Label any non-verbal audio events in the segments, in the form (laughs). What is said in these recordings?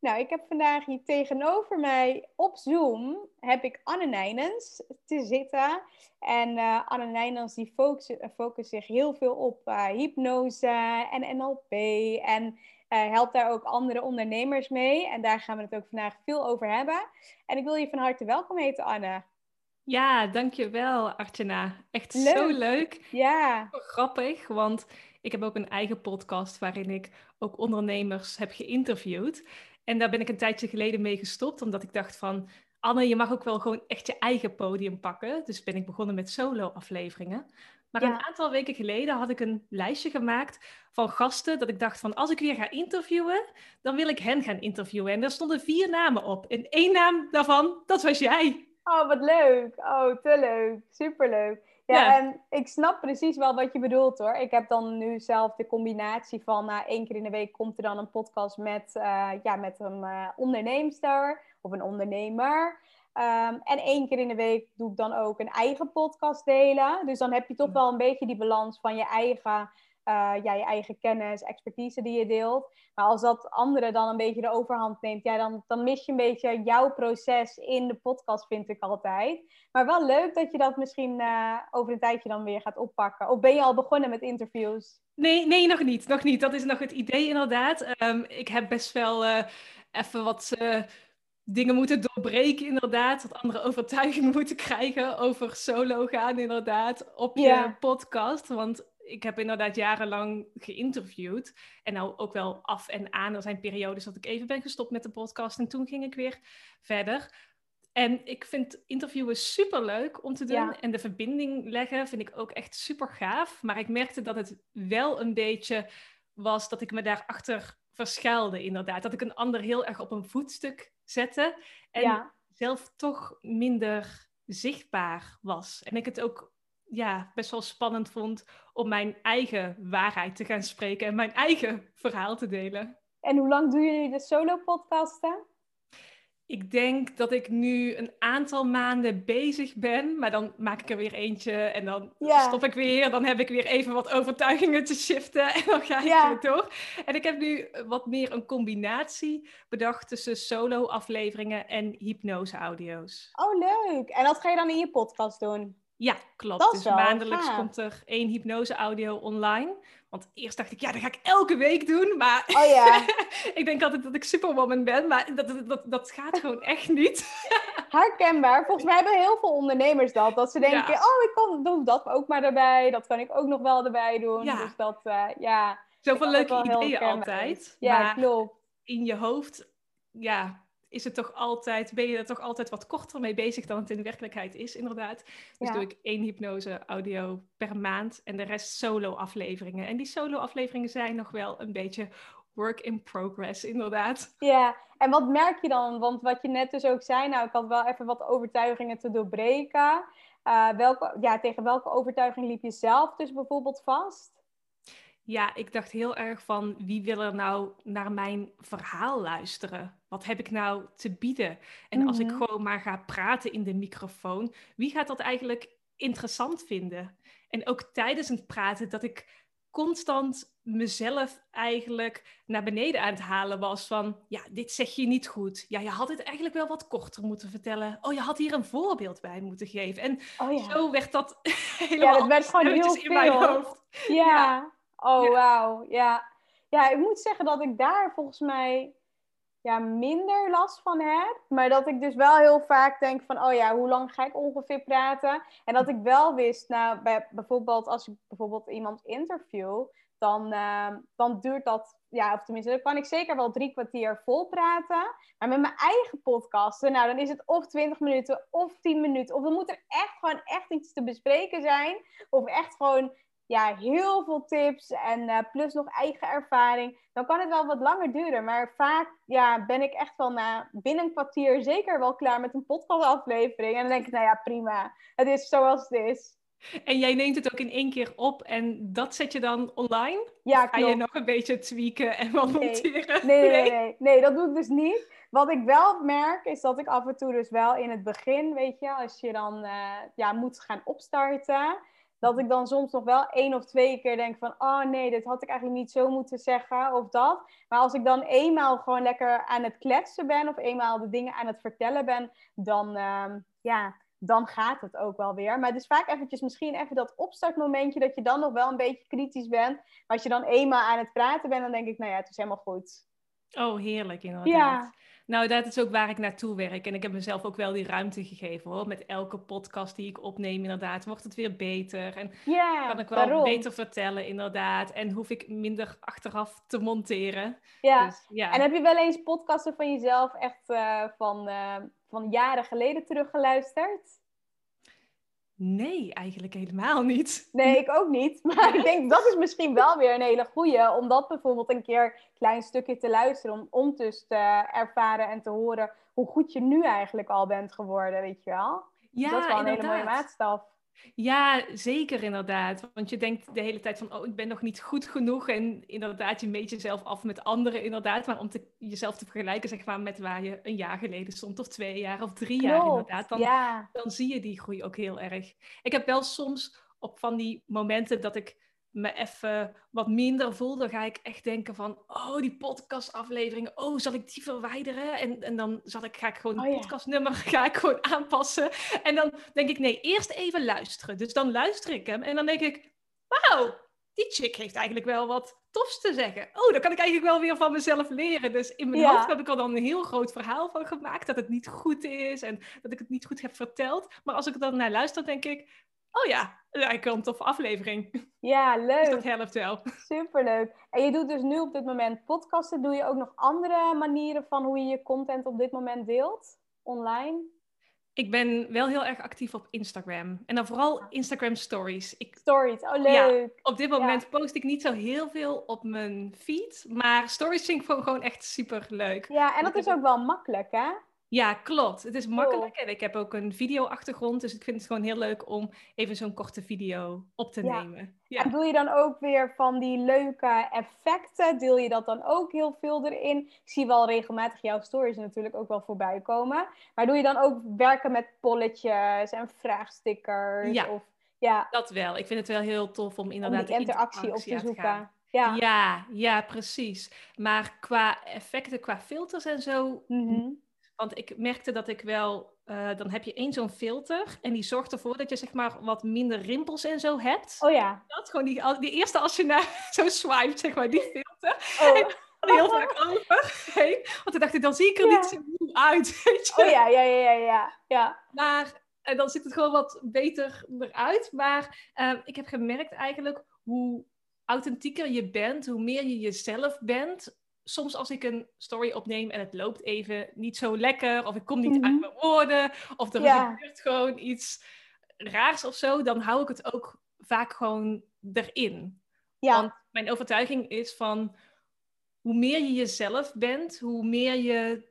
Nou, ik heb vandaag hier tegenover mij op Zoom heb ik Anne Nijnens te zitten. En uh, Anne Nijnens die focust, focust zich heel veel op uh, hypnose en NLP. En uh, helpt daar ook andere ondernemers mee. En daar gaan we het ook vandaag veel over hebben. En ik wil je van harte welkom heten, Anne. Ja, dankjewel Artjana. Echt zo leuk. Ja. Grappig, want ik heb ook een eigen podcast waarin ik ook ondernemers heb geïnterviewd. En daar ben ik een tijdje geleden mee gestopt, omdat ik dacht van... Anne, je mag ook wel gewoon echt je eigen podium pakken. Dus ben ik begonnen met solo-afleveringen. Maar een aantal weken geleden had ik een lijstje gemaakt van gasten. Dat ik dacht van als ik weer ga interviewen, dan wil ik hen gaan interviewen. En daar stonden vier namen op. En één naam daarvan, dat was jij. Oh, wat leuk. Oh, te leuk. Superleuk. Ja, en ik snap precies wel wat je bedoelt hoor. Ik heb dan nu zelf de combinatie van uh, één keer in de week komt er dan een podcast met, uh, ja, met een uh, onderneemster of een ondernemer. Um, en één keer in de week doe ik dan ook een eigen podcast delen. Dus dan heb je toch wel een beetje die balans van je eigen uh, ja, je eigen kennis, expertise die je deelt. Maar als dat andere dan een beetje de overhand neemt, ja, dan, dan mis je een beetje jouw proces in de podcast, vind ik altijd. Maar wel leuk dat je dat misschien uh, over een tijdje dan weer gaat oppakken. Of ben je al begonnen met interviews? Nee, nee nog niet. Nog niet. Dat is nog het idee inderdaad. Um, ik heb best wel uh, even wat dingen moeten doorbreken, inderdaad. Wat andere overtuigingen (laughs) moeten krijgen over solo gaan, inderdaad, op je podcast. Want ik heb inderdaad jarenlang geïnterviewd. En nou ook wel af en aan. Er zijn periodes dat ik even ben gestopt met de podcast. En toen ging ik weer verder. En ik vind interviewen super leuk om te doen. Ja. En de verbinding leggen vind ik ook echt super gaaf. Maar ik merkte dat het wel een beetje was dat ik me daarachter verschuilde, inderdaad. Dat ik een ander heel erg op een voetstuk zette. En ja. zelf toch minder zichtbaar was. En ik het ook ja, best wel spannend vond om mijn eigen waarheid te gaan spreken en mijn eigen verhaal te delen. En hoe lang doen jullie de solo-podcasten? Ik denk dat ik nu een aantal maanden bezig ben, maar dan maak ik er weer eentje en dan ja. stop ik weer. Dan heb ik weer even wat overtuigingen te shiften en dan ga ik ja. weer door. En ik heb nu wat meer een combinatie bedacht tussen solo-afleveringen en hypnose-audio's. Oh, leuk. En wat ga je dan in je podcast doen? Ja, klopt. dus maandelijks gaaf. komt er één hypnose-audio online. Want eerst dacht ik, ja, dat ga ik elke week doen. Maar oh, ja. (laughs) ik denk altijd dat ik superwoman ben, maar dat, dat, dat, dat gaat gewoon echt niet. (laughs) Herkenbaar. Volgens mij hebben heel veel ondernemers dat. Dat ze denken, ja. oh, ik kan, doe dat ook maar erbij. Dat kan ik ook nog wel erbij doen. Ja. Dus dat, uh, ja. Zoveel leuke ideeën altijd. Ja, maar klopt. In je hoofd, ja, is het toch altijd, ben je er toch altijd wat korter mee bezig dan het in de werkelijkheid is, inderdaad. Dus ja. doe ik één hypnose audio per maand en de rest solo afleveringen. En die solo afleveringen zijn nog wel een beetje work in progress, inderdaad. Ja, en wat merk je dan? Want wat je net dus ook zei, nou, ik had wel even wat overtuigingen te doorbreken. Uh, welke, ja, tegen welke overtuiging liep je zelf dus bijvoorbeeld vast? Ja, ik dacht heel erg van wie wil er nou naar mijn verhaal luisteren? Wat heb ik nou te bieden? En als ik gewoon maar ga praten in de microfoon, wie gaat dat eigenlijk interessant vinden. En ook tijdens het praten dat ik constant mezelf eigenlijk naar beneden aan het halen was van, ja, dit zeg je niet goed. Ja, je had het eigenlijk wel wat korter moeten vertellen. Oh, je had hier een voorbeeld bij moeten geven. En oh, ja. zo werd dat (laughs) helemaal Ja, dat werd gewoon heel veel. in mijn hoofd. Ja. ja. Oh, ja. wauw. Ja. ja, ik moet zeggen dat ik daar volgens mij ja, minder last van heb. Maar dat ik dus wel heel vaak denk van, oh ja, hoe lang ga ik ongeveer praten? En dat ik wel wist, nou, bij, bijvoorbeeld als ik bijvoorbeeld iemand interview, dan, uh, dan duurt dat, ja, of tenminste, dan kan ik zeker wel drie kwartier vol praten. Maar met mijn eigen podcasten, nou, dan is het of twintig minuten of tien minuten. Of dan moet er echt gewoon echt iets te bespreken zijn. Of echt gewoon ja, heel veel tips en uh, plus nog eigen ervaring. Dan kan het wel wat langer duren. Maar vaak ja, ben ik echt wel na binnen een kwartier zeker wel klaar met een podcastaflevering. En dan denk ik, nou ja, prima. Het is zoals het is. En jij neemt het ook in één keer op en dat zet je dan online? Ja, Ga je nog een beetje tweaken en wat nee. monteren? Nee nee, nee, nee, nee. dat doe ik dus niet. Wat ik wel merk, is dat ik af en toe dus wel in het begin, weet je, als je dan uh, ja, moet gaan opstarten, dat ik dan soms nog wel één of twee keer denk van, oh nee, dit had ik eigenlijk niet zo moeten zeggen of dat. Maar als ik dan eenmaal gewoon lekker aan het kletsen ben of eenmaal de dingen aan het vertellen ben, dan, uh, ja, dan gaat het ook wel weer. Maar het is vaak eventjes misschien even dat opstartmomentje dat je dan nog wel een beetje kritisch bent. Maar als je dan eenmaal aan het praten bent, dan denk ik, nou ja, het is helemaal goed. Oh, heerlijk inderdaad. Ja. Nou, dat is ook waar ik naartoe werk. En ik heb mezelf ook wel die ruimte gegeven hoor. Met elke podcast die ik opneem, inderdaad, wordt het weer beter. En kan ik wel beter vertellen, inderdaad. En hoef ik minder achteraf te monteren. Ja. Dus, ja. En heb je wel eens podcasten van jezelf echt uh, van, uh, van jaren geleden teruggeluisterd? Nee, eigenlijk helemaal niet. Nee, ik ook niet. (laughs) Maar ik denk dat is misschien wel weer een hele goeie. Om dat bijvoorbeeld een keer een klein stukje te luisteren. Om, om dus te ervaren en te horen hoe goed je nu eigenlijk al bent geworden, weet je wel. Ja, dat is wel een inderdaad. hele mooie maatstaf. Ja, zeker inderdaad. Want je denkt de hele tijd van, oh, ik ben nog niet goed genoeg. En inderdaad, je meet jezelf af met anderen inderdaad. Maar om te, jezelf te vergelijken, zeg maar, met waar je een jaar geleden stond. Of twee jaar of drie Klopt, jaar inderdaad. Dan, ja. dan zie je die groei ook heel erg. Ik heb wel soms op van die momenten dat ik me even wat minder voel, dan ga ik echt denken van, oh, die podcastafleveringen, oh, zal ik die verwijderen? En, en dan zal ik, ga ik gewoon Oh, het ja. podcastnummer (laughs) ga ik gewoon aanpassen. En dan denk ik, nee, eerst even luisteren. Dus dan luister ik hem en dan denk ik, wauw, die chick heeft eigenlijk wel wat tofs te zeggen. Oh, dan kan ik eigenlijk wel weer van mezelf leren. Dus in mijn Ja. hoofd heb ik al dan een heel groot verhaal van gemaakt, dat het niet goed is en dat ik het niet goed heb verteld. Maar als ik dan naar luister, denk ik, oh ja, wel een toffe aflevering. Ja, Dus leuk. dat helpt wel. Superleuk. En je doet dus nu op dit moment podcasten. Doe je ook nog andere manieren van hoe je je content op dit moment deelt? Online? Ik ben wel heel erg actief op Instagram. En dan vooral Instagram stories. Ik, Stories. Oh, Ja. leuk. op dit moment post ik niet zo heel veel op mijn feed. Maar stories vind ik gewoon gewoon echt super leuk. Ja, en dat is ook wel makkelijk, hè? Ja, klopt. Het is makkelijk. En ik heb ook een video-achtergrond. Dus ik vind het gewoon heel leuk om even zo'n korte video op te Ja. nemen. Ja. En doe je dan ook weer van die leuke effecten? Deel je dat dan ook heel veel erin? Ik zie wel regelmatig jouw stories natuurlijk ook wel voorbij komen. Maar doe je dan ook werken met polletjes en vraagstickers? Ja. Of, ja, Dat wel. Ik vind het wel heel tof om om inderdaad die interactie op te zoeken. gaan. Ja. Ja, ja, precies. Maar qua effecten, qua filters en zo, Mhm. Want ik merkte dat ik wel, eh, dan heb je één zo'n filter en die zorgt ervoor dat je zeg maar wat minder rimpels en zo hebt. Oh ja. Dat gewoon die, die eerste als je naar (laughs) zo swipe, zeg maar, die filter, Oh, er heel vaak overheen. Want dan dacht ik, dan zie ik er Ja. niet zo nieuw uit, (laughs) weet je. oh ja, ja, ja, ja, ja. ja. Maar en dan ziet het gewoon wat beter eruit. Maar eh, ik heb gemerkt eigenlijk hoe authentieker je bent, hoe meer je jezelf bent. Soms als ik een story opneem en het loopt even niet zo lekker, of ik kom niet Mhm. uit mijn woorden, of er Ja. (laughs) gebeurt gewoon iets raars of zo, dan hou ik het ook vaak gewoon erin. Ja, Want mijn overtuiging is van hoe meer je jezelf bent, hoe meer je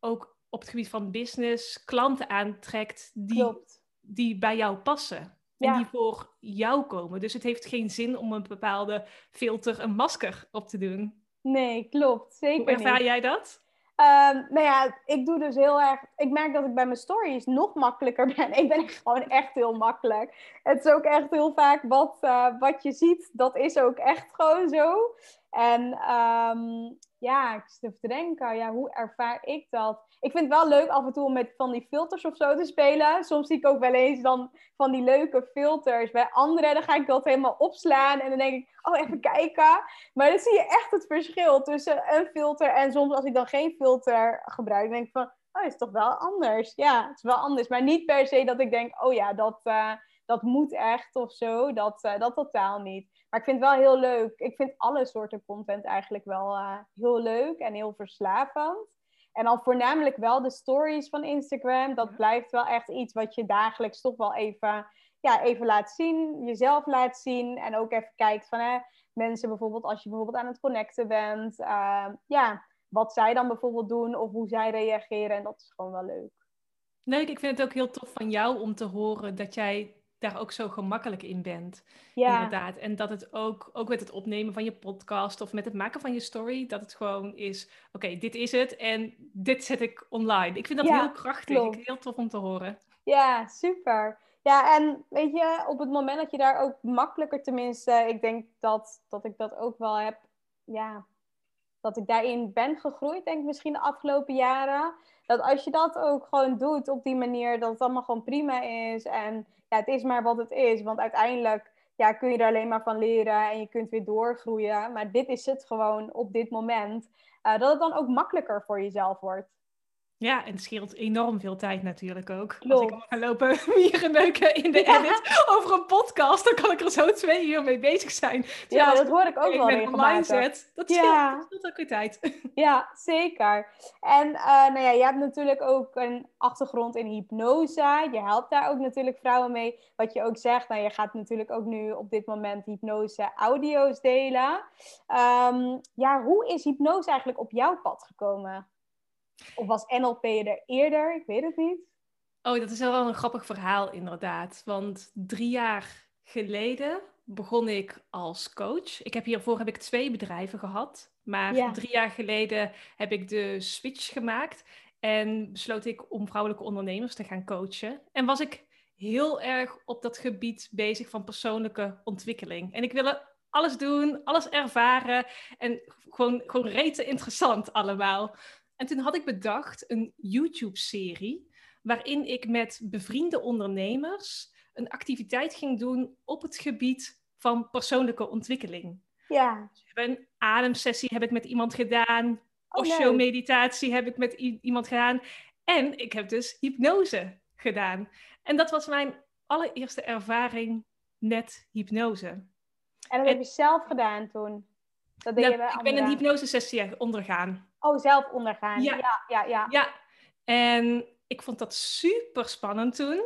ook op het gebied van business klanten aantrekt die, klopt. die bij jou passen. Ja. En die voor jou komen. Dus het heeft geen zin om een bepaalde filter, een masker op te doen. Nee, klopt. Zeker Hoe ervaar niet. jij dat? Um, nou ja, ik doe dus heel erg. Ik merk dat ik bij mijn stories nog makkelijker (laughs) ben. Ik ben gewoon echt heel makkelijk. Het is ook echt heel vaak wat, uh, wat je ziet, dat is ook echt gewoon zo. En um, ja, ik zit denken, ja, hoe ervaar ik dat? Ik vind het wel leuk af en toe om met van die filters of zo te spelen. Soms zie ik ook wel eens dan van die leuke filters. Bij anderen dan ga ik dat helemaal opslaan en dan denk ik, oh, even kijken. Maar dan zie je echt het verschil tussen een filter en soms als ik dan geen filter gebruik, denk ik van, oh, is toch wel anders? Ja, het is wel anders. Maar niet per se dat ik denk, oh ja, dat, uh, dat moet echt of zo. Dat, uh, dat totaal niet. Maar ik vind het wel heel leuk. Ik vind alle soorten content eigenlijk wel uh, heel leuk en heel verslavend. En dan voornamelijk wel de stories van Instagram. Dat blijft wel echt iets wat je dagelijks toch wel even, ja, even laat zien. Jezelf laat zien. En ook even kijkt van hè, mensen bijvoorbeeld als je bijvoorbeeld aan het connecten bent. Uh, ja, wat zij dan bijvoorbeeld doen of hoe zij reageren. En dat is gewoon wel leuk. Leuk, ik vind het ook heel tof van jou om te horen dat jij daar ook zo gemakkelijk in bent. Ja. Inderdaad. En dat het ook, ook met het opnemen van je podcast of met het maken van je story, dat het gewoon is, oké, dit is het en dit zet ik online. Ik vind dat heel krachtig, heel tof om te horen. Ja, super. Ja, en weet je, op het moment dat je daar ook makkelijker, tenminste, ik denk dat, dat ik dat ook wel heb, ja, dat ik daarin ben gegroeid, denk ik misschien de afgelopen jaren. Dat als je dat ook gewoon doet op die manier, dat het allemaal gewoon prima is. En ja, het is maar wat het is. Want uiteindelijk ja, kun je er alleen maar van leren en je kunt weer doorgroeien. Maar dit is het gewoon op dit moment. Uh, dat het dan ook makkelijker voor jezelf wordt. Ja, en het scheelt enorm veel tijd natuurlijk ook. Als ik ga lopen (laughs) neuken in de edit over een podcast, dan kan ik er zo twee uur mee bezig zijn. ja, dat hoor ik ook wel regelmatig. Zet, dat, scheelt, ja. dat scheelt ook weer tijd. (laughs) Ja, zeker. En uh, nou ja, je hebt natuurlijk ook een achtergrond in hypnose. Je helpt daar ook natuurlijk vrouwen mee. Wat je ook zegt, nou je gaat natuurlijk ook nu op dit moment hypnose audio's delen. Um, ja, hoe is hypnose eigenlijk op jouw pad gekomen? Of was NLP er eerder? Ik weet het niet. Oh, dat is wel een grappig verhaal inderdaad. Want drie jaar geleden begon ik als coach. Ik heb hiervoor heb ik twee bedrijven gehad. Maar drie jaar geleden heb ik de switch gemaakt. En besloot ik om vrouwelijke ondernemers te gaan coachen. En was ik heel erg op dat gebied bezig van persoonlijke ontwikkeling. En ik wilde alles doen, alles ervaren. En gewoon, gewoon rete interessant allemaal. En toen had ik bedacht een YouTube-serie waarin ik met bevriende ondernemers een activiteit ging doen op het gebied van persoonlijke ontwikkeling. Ja. Dus een ademsessie heb ik met iemand gedaan, oh, Osho-meditatie heb ik met iemand gedaan en ik heb dus hypnose gedaan. En dat was mijn allereerste ervaring met hypnose. En dat heb je zelf gedaan toen? Dat deed je bij ik ben een hypnosesessie ondergaan. Oh, zelf ondergaan. Ja. ja, ja, ja. Ja, en ik vond dat super spannend toen.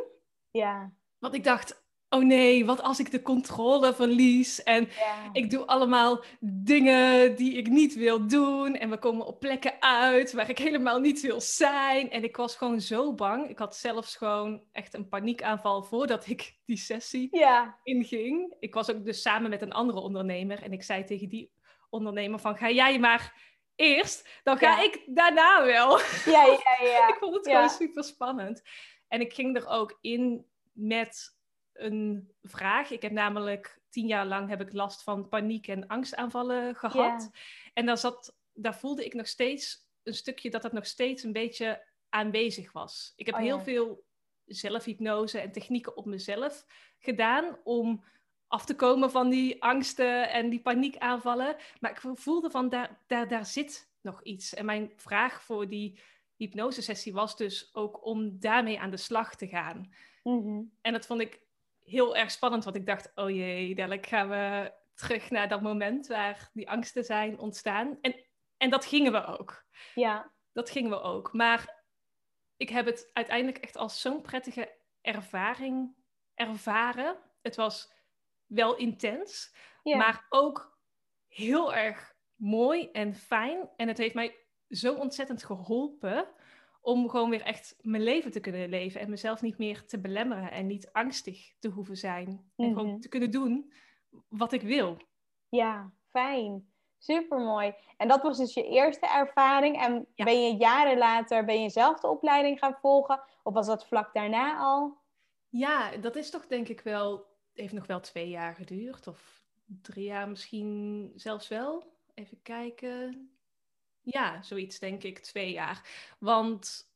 Ja. Want ik dacht, oh nee, wat als ik de controle verlies en ik doe allemaal dingen die ik niet wil doen en we komen op plekken uit waar ik helemaal niet wil zijn. En ik was gewoon zo bang. Ik had zelfs gewoon echt een paniekaanval voordat ik die sessie ja. inging. Ik was ook dus samen met een andere ondernemer en ik zei tegen die ondernemer van ga jij maar eerst, dan ga ik daarna wel. Ja, ja, ja. (laughs) ik vond het gewoon super spannend. En ik ging er ook in met een vraag. Ik heb namelijk tien jaar lang heb ik last van paniek en angstaanvallen gehad. En daar, zat, daar voelde ik nog steeds een stukje dat dat nog steeds een beetje aanwezig was. Ik heb oh, heel veel zelfhypnose en technieken op mezelf gedaan om af te komen van die angsten en die paniekaanvallen. Maar ik voelde van daar, daar, daar zit nog iets. En mijn vraag voor die hypnosesessie was dus ook om daarmee aan de slag te gaan. Mhm. En dat vond ik heel erg spannend, want ik dacht, oh jee, dadelijk gaan we terug naar dat moment waar die angsten zijn ontstaan. En, en dat gingen we ook. Ja. Dat gingen we ook. Maar ik heb het uiteindelijk echt als zo'n prettige ervaring ervaren. Het was wel intens, maar ook heel erg mooi en fijn. En het heeft mij zo ontzettend geholpen om gewoon weer echt mijn leven te kunnen leven en mezelf niet meer te belemmeren en niet angstig te hoeven zijn. En gewoon mhm. te kunnen doen wat ik wil. Ja, fijn. super mooi. En dat was dus je eerste ervaring. En ben je jaren later, ben je zelf de opleiding gaan volgen? Of was dat vlak daarna al? Ja, dat is toch denk ik wel, heeft nog wel twee jaar geduurd. Of drie jaar misschien zelfs wel. Even kijken. Ja, zoiets denk ik, twee jaar. Want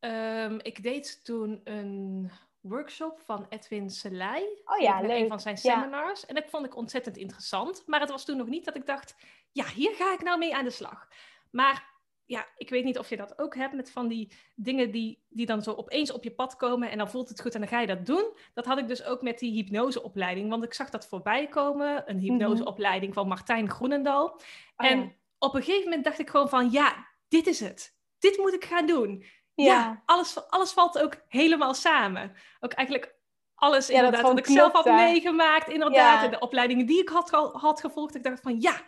um, ik deed toen een workshop van Edwin Selei. Oh ja, leuk. Een van zijn seminars. En dat vond ik ontzettend interessant. Maar het was toen nog niet dat ik dacht, ja, hier ga ik nou mee aan de slag. Maar ja, ik weet niet of je dat ook hebt met van die dingen die, die dan zo opeens op je pad komen en dan voelt het goed en dan ga je dat doen. Dat had ik dus ook met die hypnoseopleiding, want ik zag dat voorbij komen, een mhm. hypnoseopleiding van Martijn Groenendal. Oh en op een gegeven moment dacht ik gewoon van, ja, dit is het. Dit moet ik gaan doen. Ja, alles, alles valt ook helemaal samen. Ook eigenlijk alles ja, inderdaad wat ik zelf had meegemaakt, inderdaad. En de opleidingen die ik had, had gevolgd. Ik dacht van, ja,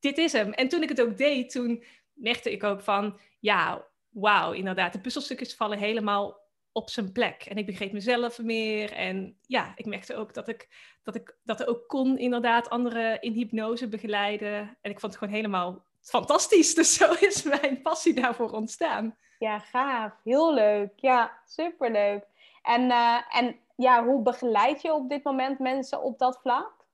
dit is hem. En toen ik het ook deed, toen merkte ik ook van, ja, wauw, inderdaad. De puzzelstukjes vallen helemaal op zijn plek. En ik begreep mezelf meer. En ja, ik merkte ook dat ik dat, ik, dat ook kon inderdaad anderen in hypnose begeleiden. En ik vond het gewoon helemaal fantastisch. Dus zo is mijn passie daarvoor ontstaan. Ja, gaaf. Heel leuk. Ja, superleuk. En, uh, en ja, hoe begeleid je op dit moment mensen op dat vlak?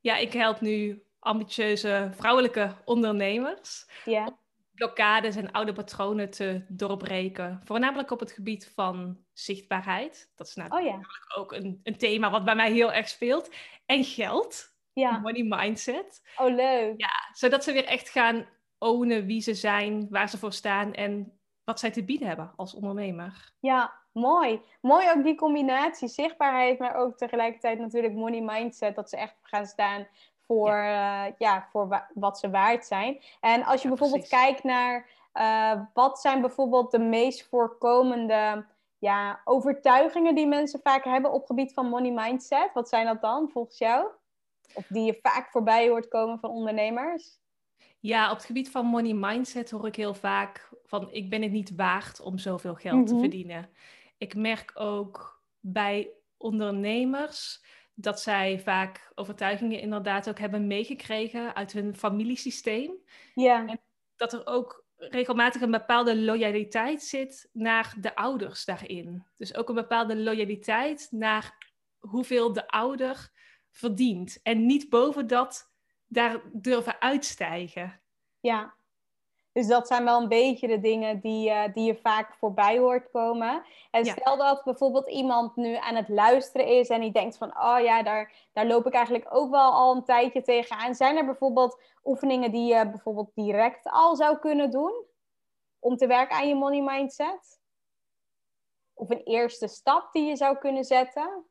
Ja, ik help nu ambitieuze vrouwelijke ondernemers. Ja. Blokkades en oude patronen te doorbreken. Voornamelijk op het gebied van zichtbaarheid. Dat is natuurlijk oh, ook een, een thema wat bij mij heel erg speelt. En geld. Ja. Money mindset. Oh, leuk. Ja, zodat ze weer echt gaan ownen wie ze zijn, waar ze voor staan en wat zij te bieden hebben als ondernemer. Ja, mooi. Mooi ook die combinatie zichtbaarheid, maar ook tegelijkertijd natuurlijk money mindset, dat ze echt gaan staan voor, ja. Eh, ja voor wat ze waard zijn. En als je bijvoorbeeld kijkt naar uh, wat zijn bijvoorbeeld de meest voorkomende ja, overtuigingen die mensen vaak hebben op gebied van money mindset, wat zijn dat dan volgens jou? Of die je vaak voorbij hoort komen van ondernemers? Ja, op het gebied van money mindset hoor ik heel vaak van ik ben het niet waard om zoveel geld te mhm. verdienen. Ik merk ook bij ondernemers dat zij vaak overtuigingen inderdaad ook hebben meegekregen uit hun familiesysteem. Ja. En dat er ook regelmatig een bepaalde loyaliteit zit naar de ouders daarin. Dus ook een bepaalde loyaliteit naar hoeveel de ouder verdient. En niet boven dat daar durven uitstijgen. Ja, dus dat zijn wel een beetje de dingen die, uh, die je vaak voorbij hoort komen. En stel dat bijvoorbeeld iemand nu aan het luisteren is en die denkt van, oh ja, daar, daar loop ik eigenlijk ook wel al een tijdje tegenaan. Zijn er bijvoorbeeld oefeningen die je bijvoorbeeld direct al zou kunnen doen om te werken aan je money mindset? Of een eerste stap die je zou kunnen zetten?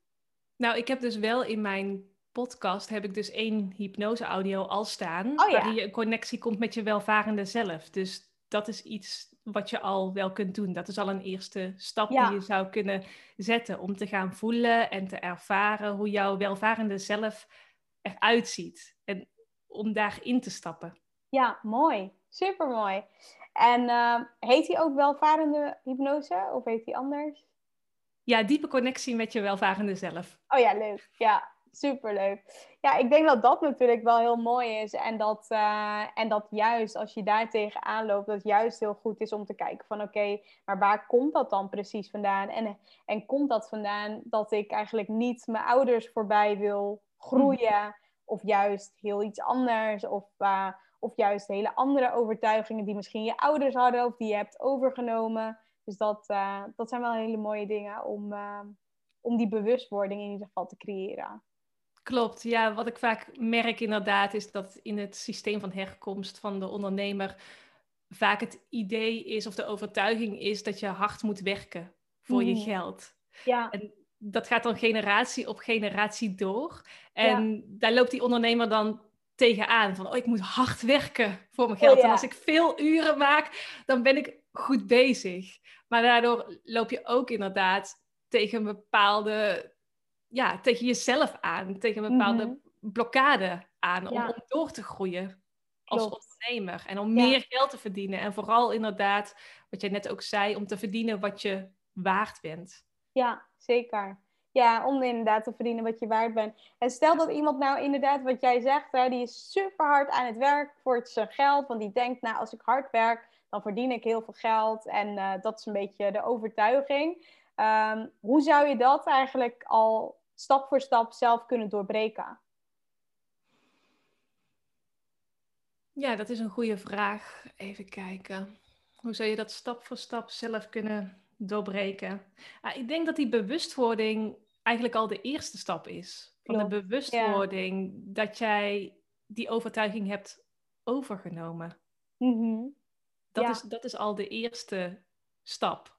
Nou, ik heb dus wel in mijn podcast heb ik dus één hypnose-audio al staan. Oh, waarin je een connectie komt met je welvarende zelf. Dus dat is iets wat je al wel kunt doen. Dat is al een eerste stap die je zou kunnen zetten. Om te gaan voelen en te ervaren hoe jouw welvarende zelf eruit ziet. En om daarin te stappen. Ja, mooi. Super mooi. En uh, heet hij ook welvarende hypnose of heet hij anders? Ja, diepe connectie met je welvarende zelf. Oh ja, leuk. Ja, Superleuk. Ja, ik denk dat dat natuurlijk wel heel mooi is. En dat, uh, en dat juist als je daar tegenaan loopt, dat juist heel goed is om te kijken van oké, maar waar komt dat dan precies vandaan? En, en komt dat vandaan dat ik eigenlijk niet mijn ouders voorbij wil groeien? Mhm. Of juist heel iets anders? Of, uh, of juist hele andere overtuigingen die misschien je ouders hadden of die je hebt overgenomen. Dus dat, uh, dat zijn wel hele mooie dingen om, om die bewustwording in ieder geval te creëren. Klopt, ja. Wat ik vaak merk inderdaad is dat in het systeem van herkomst van de ondernemer vaak het idee is of de overtuiging is dat je hard moet werken voor je mm. geld. Ja. En dat gaat dan generatie op generatie door. En daar loopt die ondernemer dan tegenaan van, oh, ik moet hard werken voor mijn geld. Oh, en als ik veel uren maak, dan ben ik goed bezig. Maar daardoor loop je ook inderdaad tegen een bepaalde ja, tegen jezelf aan, tegen een bepaalde mhm. blokkade aan om, om, door te groeien als ondernemer en om meer geld te verdienen. En vooral inderdaad, wat jij net ook zei, om te verdienen wat je waard bent. Ja, zeker. Ja, om inderdaad te verdienen wat je waard bent. En stel dat iemand nou inderdaad, wat jij zegt, hè, die is super hard aan het werk voor zijn geld. Want die denkt, nou, als ik hard werk, dan verdien ik heel veel geld. En uh, dat is een beetje de overtuiging. Um, hoe zou je dat eigenlijk al stap voor stap zelf kunnen doorbreken? Ja, dat is een goede vraag. Even kijken. Hoe zou je dat stap voor stap zelf kunnen doorbreken? Ah, ik denk dat die bewustwording eigenlijk al de eerste stap is. Van de bewustwording dat jij die overtuiging hebt overgenomen. Mm dat, is, dat is al de eerste stap.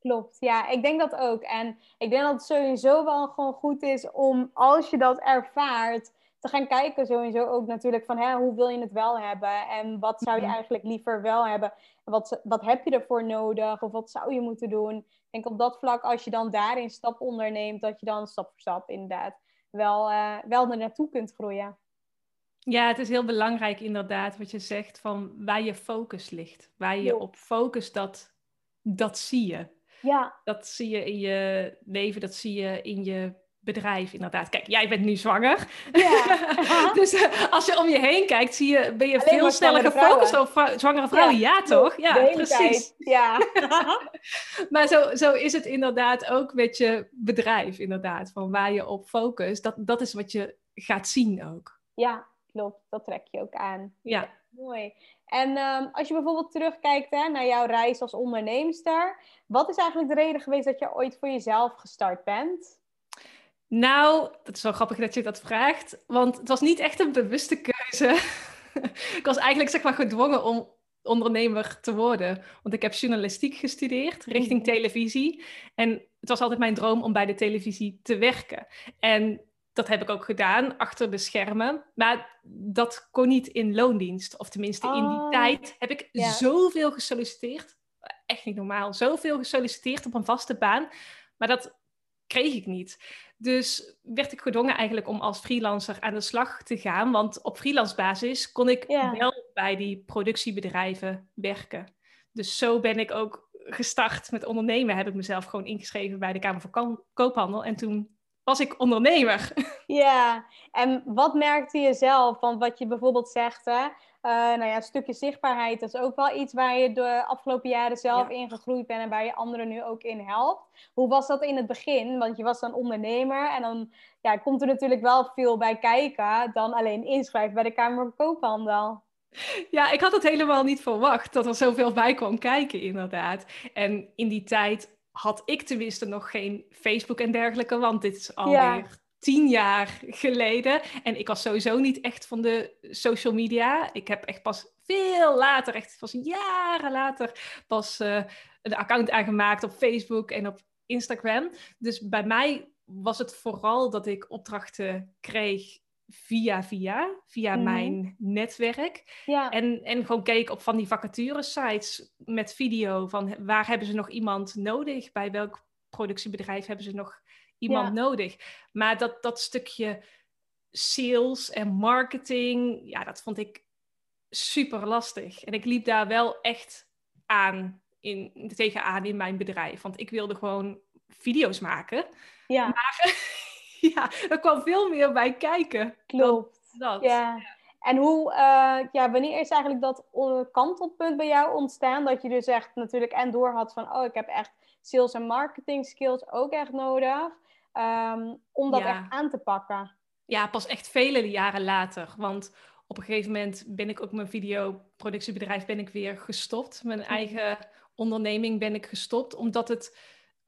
Klopt, ja, ik denk dat ook. En ik denk dat het sowieso wel gewoon goed is om, als je dat ervaart, te gaan kijken sowieso ook natuurlijk van hè, hoe wil je het wel hebben en wat zou je mhm. eigenlijk liever wel hebben en wat, wat heb je ervoor nodig of wat zou je moeten doen. Ik denk op dat vlak als je dan daarin stap onderneemt, dat je dan stap voor stap inderdaad wel, uh, wel er naartoe kunt groeien. Ja, het is heel belangrijk inderdaad wat je zegt van waar je focus ligt. Waar je op focust, dat, dat zie je. Ja. Dat zie je in je leven, dat zie je in je bedrijf inderdaad. Kijk, jij bent nu zwanger. Ja. (laughs) dus uh, als je om je heen kijkt, zie je, ben je veel sneller gefocust op zwangere vrouwen. Ja, ja toch? Ja, precies. Ja. (laughs) maar zo, zo is het inderdaad ook met je bedrijf, inderdaad. Van waar je op focust, dat, dat is wat je gaat zien ook. Ja, klopt. Dat trek je ook aan. Ja. Mooi. En um, als je bijvoorbeeld terugkijkt hè, naar jouw reis als onderneemster, wat is eigenlijk de reden geweest dat je ooit voor jezelf gestart bent? Nou, dat is wel grappig dat je dat vraagt, want het was niet echt een bewuste keuze. (laughs) ik was eigenlijk zeg maar gedwongen om ondernemer te worden, want ik heb journalistiek gestudeerd richting mhm. televisie en het was altijd mijn droom om bij de televisie te werken. En dat heb ik ook gedaan achter de schermen. Maar dat kon niet in loondienst. Of tenminste, in die oh. tijd heb ik zoveel gesolliciteerd. Echt niet normaal. Zoveel gesolliciteerd op een vaste baan. Maar dat kreeg ik niet. Dus werd ik gedwongen eigenlijk om als freelancer aan de slag te gaan. Want op freelance basis kon ik wel bij die productiebedrijven werken. Dus zo ben ik ook gestart met ondernemen. Heb ik mezelf gewoon ingeschreven bij de Kamer van Koophandel. En toen was ik ondernemer. (laughs) Ja, en wat merkte je zelf? van wat je bijvoorbeeld zegt, hè? Uh, nou ja, een stukje zichtbaarheid is ook wel iets waar je de afgelopen jaren zelf ja. in gegroeid bent en waar je anderen nu ook in helpt. Hoe was dat in het begin? Want je was dan ondernemer en dan ja, komt er natuurlijk wel veel bij kijken dan alleen inschrijven bij de Kamer van Koophandel. Ja, ik had het helemaal niet verwacht dat er zoveel bij kwam kijken, inderdaad. En in die tijd had ik tenminste nog geen Facebook en dergelijke, want dit is alweer ja. tien jaar geleden. En ik was sowieso niet echt van de social media. Ik heb echt pas veel later, echt pas jaren later, pas uh, een account aangemaakt op Facebook en op Instagram. Dus bij mij was het vooral dat ik opdrachten kreeg via via, via mhm. mijn netwerk. Ja. En, en gewoon keek op van die vacature sites met video van waar hebben ze nog iemand nodig? Bij welk productiebedrijf hebben ze nog iemand nodig? Maar dat, dat stukje sales en marketing, ja, dat vond ik super lastig. En ik liep daar wel echt aan in, tegenaan in mijn bedrijf. Want ik wilde gewoon video's maken. Ja. Maar (laughs) ja, er kwam veel meer bij kijken. Klopt. Dat. Ja. En hoe, uh, ja, wanneer is eigenlijk dat kantelpunt bij jou ontstaan? Dat je dus echt natuurlijk en door had van, oh, ik heb echt sales en marketing skills ook echt nodig. Um, om dat echt aan te pakken. Ja, pas echt vele jaren later. Want op een gegeven moment ben ik ook mijn videoproductiebedrijf ben ik weer gestopt. Mijn mhm. eigen onderneming ben ik gestopt. Omdat het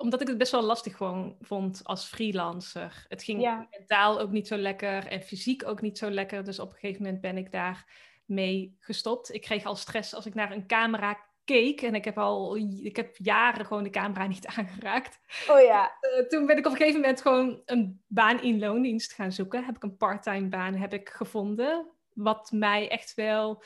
omdat ik het best wel lastig gewoon vond als freelancer. Het ging mentaal ook niet zo lekker en fysiek ook niet zo lekker. Dus op een gegeven moment ben ik daar mee gestopt. Ik kreeg al stress als ik naar een camera keek. En ik heb al ik heb jaren gewoon de camera (laughs) niet aangeraakt. Oh ja. Uh, toen ben ik op een gegeven moment gewoon een baan in loondienst gaan zoeken. Heb ik een parttime baan heb ik gevonden. Wat mij echt wel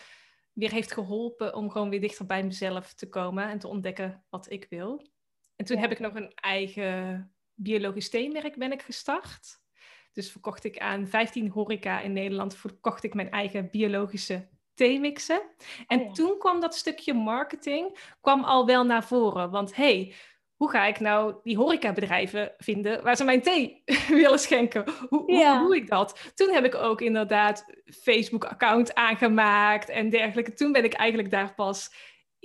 weer heeft geholpen om gewoon weer dichter bij mezelf te komen en te ontdekken wat ik wil. En toen heb ik nog een eigen biologisch theemerk ben ik gestart. Dus verkocht ik aan 15 horeca in Nederland, verkocht ik mijn eigen biologische theemixen. En oh toen kwam dat stukje marketing kwam al wel naar voren. Want hey, hoe ga ik nou die horecabedrijven vinden waar ze mijn thee (laughs) willen schenken? Hoe, hoe doe ik dat? Toen heb ik ook inderdaad Facebook-account aangemaakt en dergelijke. Toen ben ik eigenlijk daar pas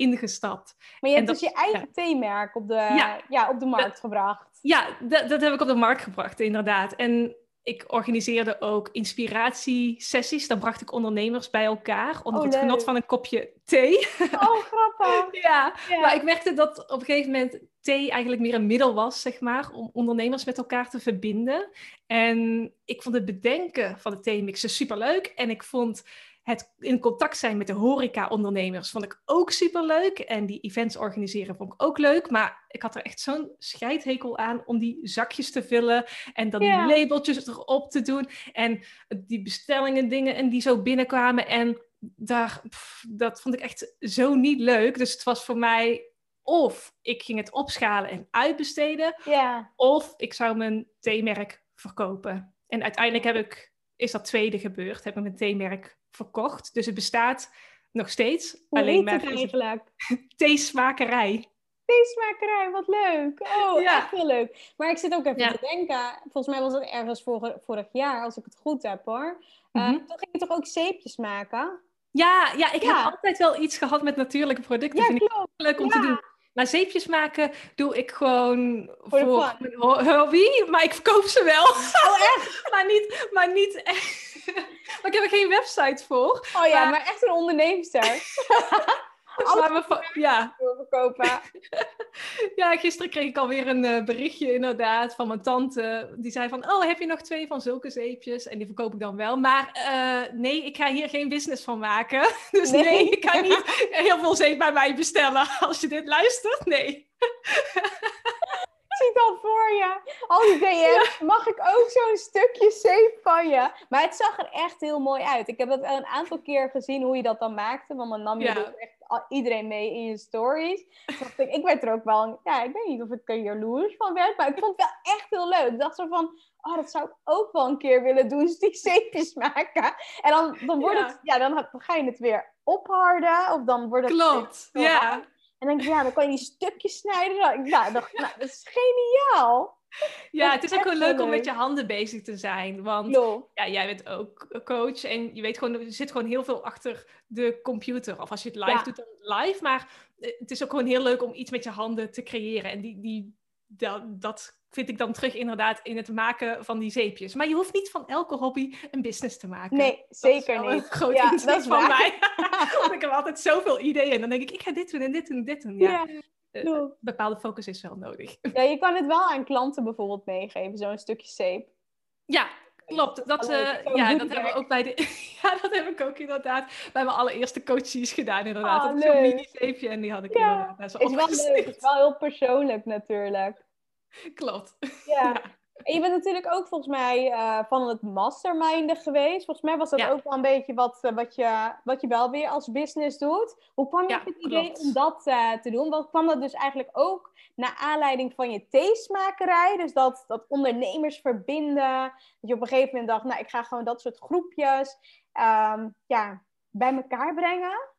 ingestapt. Maar je hebt dus je eigen ja. theemerk op de, ja. op de markt gebracht. Ja, dat, dat heb ik op de markt gebracht, inderdaad. En ik organiseerde ook inspiratiesessies. Dan bracht ik ondernemers bij elkaar onder oh, het genot van een kopje thee. Oh, grappig. (laughs) ja. maar ik merkte dat op een gegeven moment thee eigenlijk meer een middel was, zeg maar, om ondernemers met elkaar te verbinden. En ik vond het bedenken van de theemixen superleuk. En ik vond het in contact zijn met de horeca-ondernemers vond ik ook super leuk. En die events organiseren vond ik ook leuk. Maar ik had er echt zo'n scheidhekel aan om die zakjes te vullen. En dan die labeltjes erop te doen. En die bestellingen, dingen en die zo binnenkwamen. En daar, dat vond ik echt zo niet leuk. Dus het was voor mij of ik ging het opschalen en uitbesteden. Of ik zou mijn theemerk verkopen. En uiteindelijk heb ik, is dat tweede gebeurd. Heb ik mijn theemerk verkocht. Dus het bestaat nog steeds. Hoe alleen maar het eigenlijk? (laughs) Theesmakerij. Theesmakerij, wat leuk. Oh, ja. echt heel leuk. Maar ik zit ook even te denken. Volgens mij was het ergens vorig, vorig jaar, als ik het goed heb hoor. Uh, Toen ging je toch ook zeepjes maken? Ja, ja ik heb altijd wel iets gehad met natuurlijke producten. Ja, Vind klopt. ik leuk om te doen. Maar zeepjes maken doe ik gewoon voor, voor mijn hobby. Maar ik verkoop ze wel. Oh, echt? (laughs) maar, niet, maar niet echt. (laughs) maar ik heb er geen website voor. Oh ja, maar, echt een onderneemster. (laughs) Alles we, ja. verkopen. (laughs) ja, gisteren kreeg ik alweer een uh, berichtje inderdaad van mijn tante. Die zei van, oh, heb je nog twee van zulke zeepjes? En die verkoop ik dan wel. Maar uh, nee, ik ga hier geen business van maken. (laughs) Dus nee, nee ik ga (laughs) niet heel veel zeep bij mij bestellen als je dit luistert. Nee zie het al voor je. Al die DM's. Mag ik ook zo'n stukje zeep van je? Maar het zag er echt heel mooi uit. Ik heb dat een aantal keer gezien hoe je dat dan maakte. Want dan nam je dus echt iedereen mee in je stories. Dacht ik, ik werd er ook wel... Ja, ik weet niet of ik er jaloers van werd. Maar ik vond het wel echt heel leuk. Ik dacht zo van... Oh, dat zou ik ook wel een keer willen doen. Dus die zeepjes maken. En dan, dan, wordt Het, ja, dan ga je het weer opharden. Of dan wordt het... Klopt, ja. En dan denk ik, ja, dan kan je die stukjes snijden. Ja, dacht, nou, dat is geniaal. (laughs) Ja, het is ook gewoon leuk, om met je handen bezig te zijn. Want ja, jij bent ook coach en je weet gewoon, er zit gewoon heel veel achter de computer. Of als je het live doet, dan live. Maar eh, het is ook gewoon heel leuk om iets met je handen te creëren. En die, die, dat, dat vind ik dan terug inderdaad in het maken van die zeepjes. Maar je hoeft niet van elke hobby een business te maken. Nee, zeker niet. Een groot ja, (laughs) dat is van mij. (laughs) Want ik heb altijd zoveel ideeën. En dan denk ik, ik ga dit doen en dit doen en dit doen. Ja, uh, bepaalde focus is wel nodig. (laughs) Ja, je kan het wel aan klanten bijvoorbeeld meegeven, zo'n stukje zeep. Ja, klopt. Dat, uh, ja, dat hebben we ook bij de. (laughs) ja, dat heb ik ook inderdaad bij mijn allereerste coaches gedaan. Inderdaad. Dat zo'n mini-zeepje en die had ik ja. inderdaad. Zo is wel leuk. (laughs) Is wel heel persoonlijk natuurlijk. Klopt. Ja. En je bent natuurlijk ook volgens mij uh, van het masterminden geweest. Volgens mij was dat ook wel een beetje wat, uh, wat, je, wat je wel weer als business doet. Hoe kwam je op het idee om dat uh, te doen? Wat kwam dat dus eigenlijk ook naar aanleiding van je theesmakerij? Dus dat, dat ondernemers verbinden. Dat je op een gegeven moment dacht, nou ik ga gewoon dat soort groepjes um, ja, bij elkaar brengen.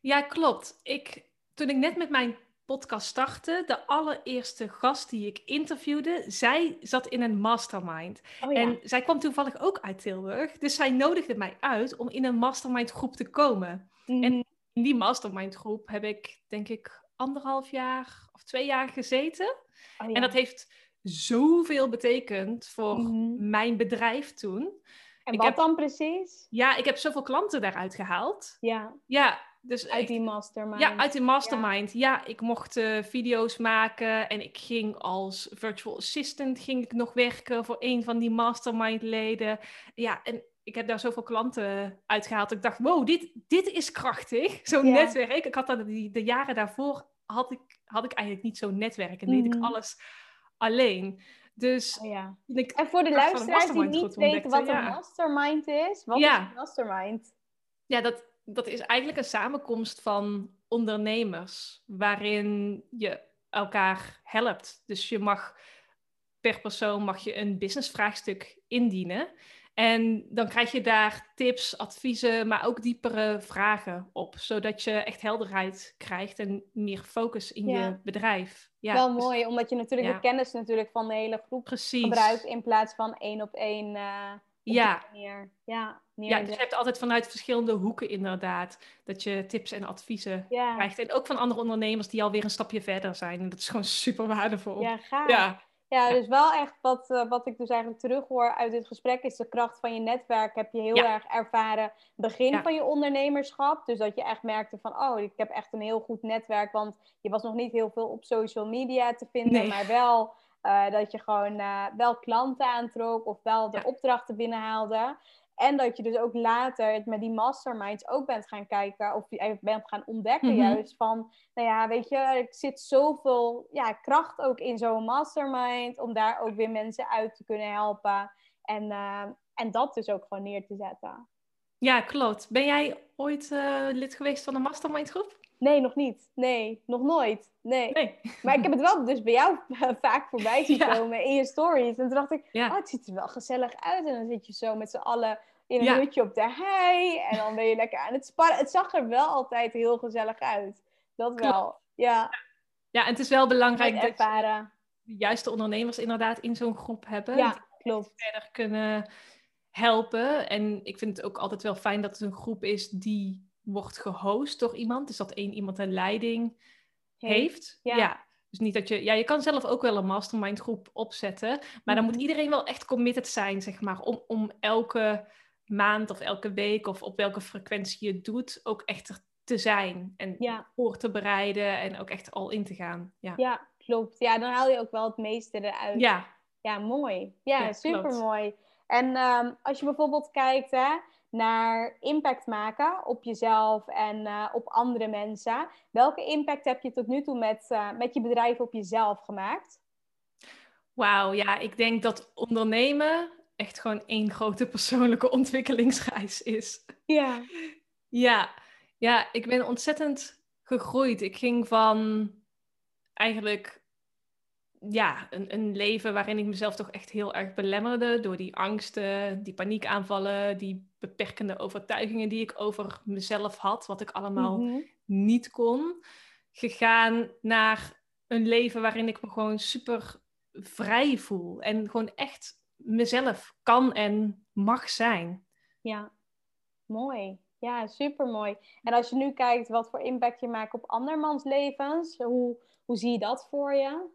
Ja, klopt. Ik, toen ik net met mijn podcast startte, de allereerste gast die ik interviewde, zij zat in een mastermind. Oh, ja. En zij kwam toevallig ook uit Tilburg. Dus zij nodigde mij uit om in een mastermind groep te komen. Mhm. En in die mastermind groep heb ik, denk ik, anderhalf jaar of twee jaar gezeten. Oh, ja. En dat heeft zoveel betekend voor mhm. mijn bedrijf toen. En ik wat heb, dan precies? Ja, ik heb zoveel klanten daaruit gehaald. Ja. Ja, dus uit die mastermind. Ja, uit die mastermind. Ja, ik mocht uh, video's maken en ik ging als virtual assistant ging ik nog werken voor een van die mastermind leden. Ja, en ik heb daar zoveel klanten uitgehaald. Ik dacht, wow, dit, dit is krachtig. (laughs) Zo'n netwerk. Ik had dat die, de jaren daarvoor had ik, had ik eigenlijk niet zo'n netwerk en deed ik mhm. alles alleen. Dus oh, ja. ik en voor de luisteraars die niet weten wat een mastermind is, wat is een mastermind? Ja, dat, dat is eigenlijk een samenkomst van ondernemers waarin je elkaar helpt. Dus je mag per persoon mag je een businessvraagstuk indienen. En dan krijg je daar tips, adviezen, maar ook diepere vragen op. Zodat je echt helderheid krijgt en meer focus in je bedrijf. Ja, Wel dus mooi, omdat je natuurlijk de kennis natuurlijk van de hele groep Precies. gebruikt in plaats van één op één. Uh, ja. Ja, ja, dus je hebt altijd vanuit verschillende hoeken inderdaad dat je tips en adviezen krijgt. En ook van andere ondernemers die alweer een stapje verder zijn. En dat is gewoon (laughs) super waardevol. Ja, gaaf. Ja. Ja, dus wel echt wat, uh, wat ik dus eigenlijk terughoor uit dit gesprek is de kracht van je netwerk. Heb je heel erg ervaren begin van je ondernemerschap. Dus dat je echt merkte van, oh, ik heb echt een heel goed netwerk. Want je was nog niet heel veel op social media te vinden, maar wel uh, dat je gewoon uh, wel klanten aantrok of wel de opdrachten binnenhaalde. En dat je dus ook later met die masterminds ook bent gaan kijken of je bent gaan ontdekken mhm. juist van, nou ja, weet je, er zit zoveel ja, kracht ook in zo'n mastermind om daar ook weer mensen uit te kunnen helpen. En, uh, en dat dus ook gewoon neer te zetten. Ja, klopt. Ben jij ooit lid geweest van een mastermind groep? Nee, nog niet. Nee, nog nooit. Nee. nee. Maar ik heb het wel dus bij jou vaak voorbij zien (laughs) komen in je stories. En toen dacht ik, oh, het ziet er wel gezellig uit. En dan zit je zo met z'n allen in een hutje op de hei. En dan ben je lekker aan het sparren. Het zag er wel altijd heel gezellig uit. Dat wel, ja. Ja, en het is wel belangrijk dat je de juiste ondernemers inderdaad in zo'n groep hebben. Ja, klopt. Die verder kunnen helpen. En ik vind het ook altijd wel fijn dat het een groep is die wordt gehost door iemand. Dus dat één iemand een leiding heeft. Ja. Dus niet dat je, ja, je kan zelf ook wel een mastermind groep opzetten, maar dan moet mhm. iedereen wel echt committed zijn, zeg maar, om, om elke maand of elke week of op welke frequentie je het doet, ook echt te zijn en voor te bereiden en ook echt al in te gaan. Ja. ja, klopt. Ja, dan haal je ook wel het meeste eruit. Ja. Ja, mooi. Ja, ja super mooi. En ehm, als je bijvoorbeeld kijkt, hè, naar impact maken op jezelf en eh, op andere mensen. Welke impact heb je tot nu toe met, uh, met je bedrijf op jezelf gemaakt? Wauw, ja, ik denk dat ondernemen echt gewoon één grote (laughs) persoonlijke ontwikkelingsreis is. Ja. Ja, ja ik ben ontzettend gegroeid. Ik ging van eigenlijk ja, een, een leven waarin ik mezelf toch echt heel erg belemmerde door die angsten, die paniekaanvallen, die beperkende overtuigingen die ik over mezelf had, wat ik allemaal mhm. niet kon, gegaan naar een leven waarin ik me gewoon super vrij voel en gewoon echt mezelf kan en mag zijn. Ja, mooi. Ja, super mooi. En als je nu kijkt wat voor impact je maakt op andermans levens, hoe, hoe zie je dat voor je?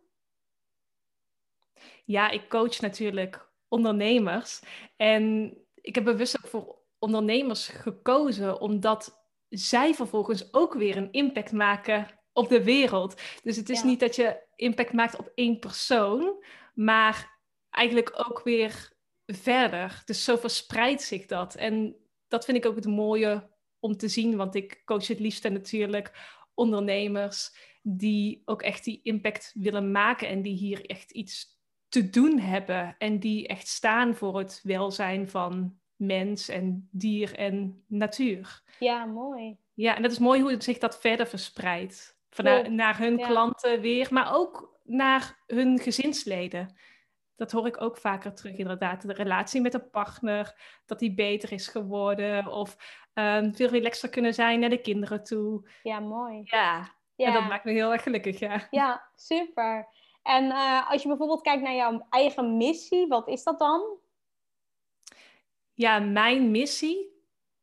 Ja, ik coach natuurlijk ondernemers. En ik heb bewust ook voor ondernemers gekozen, omdat zij vervolgens ook weer een impact maken op de wereld. Dus het is niet dat je impact maakt op één persoon, maar eigenlijk ook weer verder. Dus zo verspreidt zich dat. En dat vind ik ook het mooie om te zien, want ik coach het liefste natuurlijk ondernemers die ook echt die impact willen maken en die hier echt iets te doen hebben en die echt staan voor het welzijn van mens en dier en natuur. Ja, mooi. Ja, en dat is mooi hoe zich dat verder verspreidt. Van naar hun klanten weer, maar ook naar hun gezinsleden. Dat hoor ik ook vaker terug, inderdaad. De relatie met de partner, dat die beter is geworden. Of um, veel relaxer kunnen zijn naar de kinderen toe. Ja, mooi. Ja. ja, en dat maakt me heel erg gelukkig, ja. Ja, super. En uh, als je bijvoorbeeld kijkt naar jouw eigen missie, wat is dat dan? Ja, mijn missie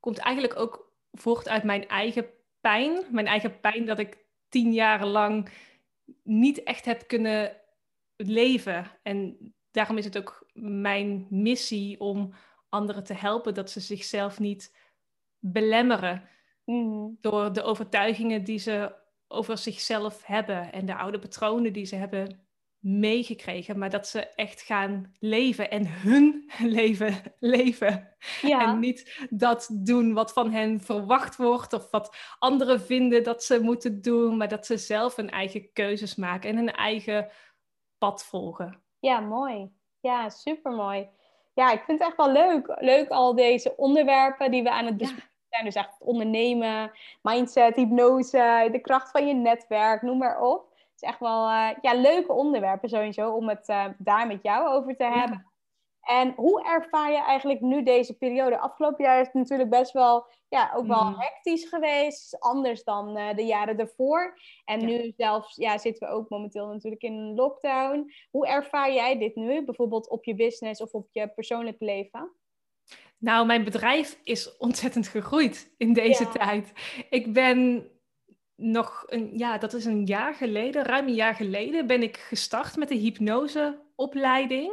komt eigenlijk ook voort uit mijn eigen pijn. Mijn eigen pijn dat ik tien jaar lang niet echt heb kunnen leven. En daarom is het ook mijn missie om anderen te helpen dat ze zichzelf niet belemmeren mm. door de overtuigingen die ze over zichzelf hebben en de oude patronen die ze hebben meegekregen, maar dat ze echt gaan leven en hun (laughs) leven leven. En niet dat doen wat van hen verwacht wordt of wat anderen vinden dat ze moeten doen, maar dat ze zelf hun eigen keuzes maken en hun eigen pad volgen. Ja, mooi. Ja, supermooi. Ja, ik vind het echt wel leuk. Leuk al deze onderwerpen die we aan het bespreken zijn. Dus echt ondernemen, mindset, hypnose, de kracht van je netwerk, noem maar op is echt wel uh, ja, leuke onderwerpen sowieso om het uh, daar met jou over te hebben. En hoe ervaar je eigenlijk nu deze periode? Afgelopen jaar is het natuurlijk best wel, ja, ook wel mm. hectisch geweest. Anders dan uh, de jaren ervoor. En nu zelfs, ja, zitten we ook momenteel natuurlijk in een lockdown. Hoe ervaar jij dit nu? Bijvoorbeeld op je business of op je persoonlijk leven? Nou, mijn bedrijf is ontzettend gegroeid in deze tijd. Ik ben nog een, ja, dat is een jaar geleden, ruim een jaar geleden, ben ik gestart met de hypnoseopleiding.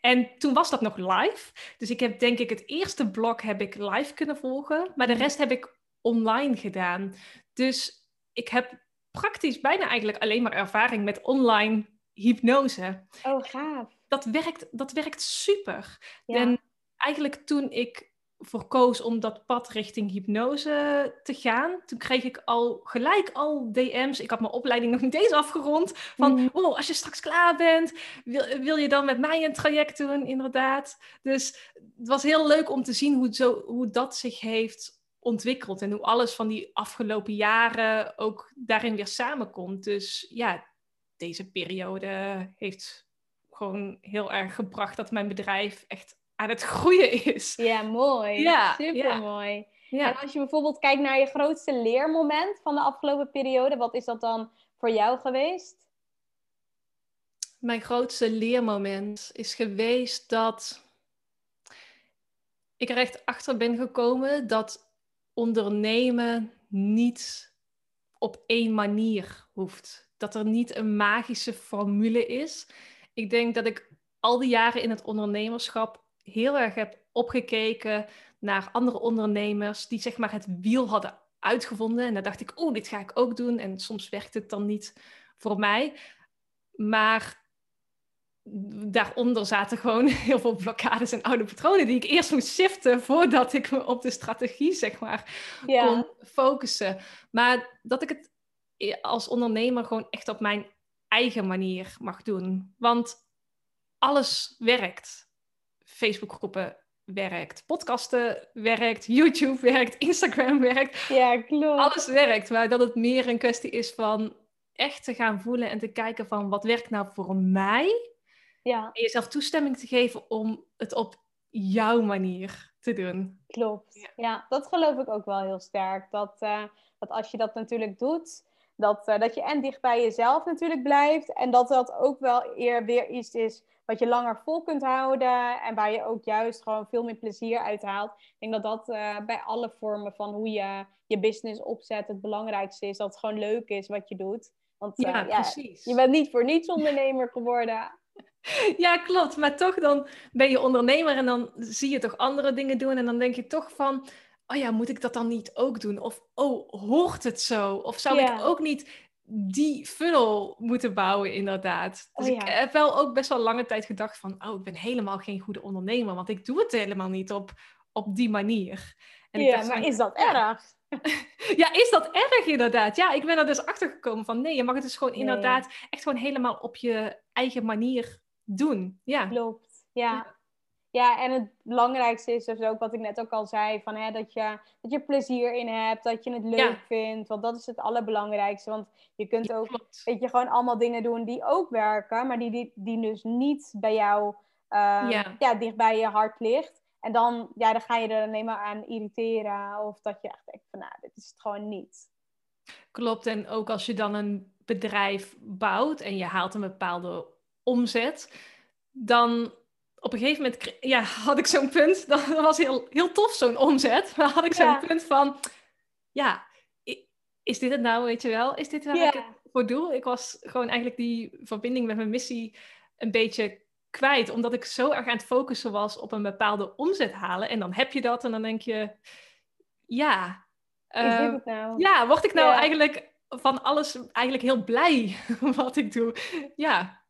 En toen was dat nog live. Dus ik heb denk ik het eerste blok heb ik live kunnen volgen, maar de rest heb ik online gedaan. Dus ik heb praktisch bijna eigenlijk alleen maar ervaring met online hypnose. Oh, gaaf. Dat werkt, dat werkt super. En eigenlijk toen ik voor koos om dat pad richting hypnose te gaan, toen kreeg ik al gelijk al DM's. Ik had mijn opleiding nog niet eens afgerond. Van, mm. oh, als je straks klaar bent, wil, wil je dan met mij een traject doen, inderdaad. Dus het was heel leuk om te zien hoe, zo, hoe dat zich heeft ontwikkeld. En hoe alles van die afgelopen jaren ook daarin weer samenkomt. Dus ja, deze periode heeft gewoon heel erg gebracht dat mijn bedrijf echt aan het groeien is. Ja, mooi. Ja, Super mooi. Ja. En als je bijvoorbeeld kijkt naar je grootste leermoment van de afgelopen periode, wat is dat dan voor jou geweest? Mijn grootste leermoment is geweest dat ik er echt achter ben gekomen dat ondernemen niet op één manier hoeft. Dat er niet een magische formule is. Ik denk dat ik al die jaren in het ondernemerschap heel erg heb opgekeken naar andere ondernemers die zeg maar het wiel hadden uitgevonden. En dan dacht ik, oh, dit ga ik ook doen. En soms werkt het dan niet voor mij. Maar daaronder zaten gewoon (laughs) heel veel blokkades en oude patronen die ik eerst moest shiften voordat ik me op de strategie, zeg maar, kon focussen. Maar dat ik het als ondernemer gewoon echt op mijn eigen manier mag doen. Want alles werkt. Facebookgroepen werkt, podcasten werkt, YouTube werkt, Instagram werkt. Ja, klopt. Alles werkt, maar dat het meer een kwestie is van echt te gaan voelen en te kijken van wat werkt nou voor mij. Ja. En jezelf toestemming te geven om het op jouw manier te doen. Klopt. Ja, dat geloof ik ook wel heel sterk. Dat, uh, dat als je dat natuurlijk doet, dat, uh, dat je en dicht bij jezelf natuurlijk blijft. En dat dat ook wel eer weer iets is wat je langer vol kunt houden en waar je ook juist gewoon veel meer plezier uit haalt. Ik denk dat dat uh, bij alle vormen van hoe je je business opzet het belangrijkste is. Dat het gewoon leuk is wat je doet. Want uh, ja, precies. je bent niet voor niets (laughs) ondernemer geworden. Ja, klopt. Maar toch dan ben je ondernemer en dan zie je toch andere dingen doen. En dan denk je toch van, oh ja, moet ik dat dan niet ook doen? Of, oh, hoort het zo? Of zou ik ook niet die funnel moeten bouwen, inderdaad. Dus oh, ik heb wel ook best wel lange tijd gedacht van, oh, ik ben helemaal geen goede ondernemer, want ik doe het helemaal niet op, op die manier. En ja, maar is dat erg? (laughs) ja, is dat erg inderdaad? Ja, ik ben er dus achter gekomen van, nee, je mag het dus gewoon inderdaad echt gewoon helemaal op je eigen manier doen. Ja. Klopt, ja. Ja, en het belangrijkste is dus ook wat ik net ook al zei: van, hè, dat, je, dat je plezier in hebt, dat je het leuk vindt. Want dat is het allerbelangrijkste. Want je kunt ook weet je, gewoon allemaal dingen doen die ook werken, maar die, die, die dus niet bij jou uh, ja. dicht bij je hart ligt. En dan, ja, dan ga je er alleen maar aan irriteren. Of dat je echt denkt van nou, dit is het gewoon niet. Klopt. En ook als je dan een bedrijf bouwt en je haalt een bepaalde omzet, dan op een gegeven moment ja, had ik zo'n punt. (laughs) Dat was heel, heel tof, zo'n omzet. Maar had ik zo'n punt van, ja, is dit het nou, weet je wel? Is dit waar ik het voor doe? Ik was gewoon eigenlijk die verbinding met mijn missie een beetje kwijt. Omdat ik zo erg aan het focussen was op een bepaalde omzet halen. En dan heb je dat en dan denk je, ja. het nou? Ja, word ik nou eigenlijk van alles eigenlijk heel blij (laughs) wat ik doe? Ja.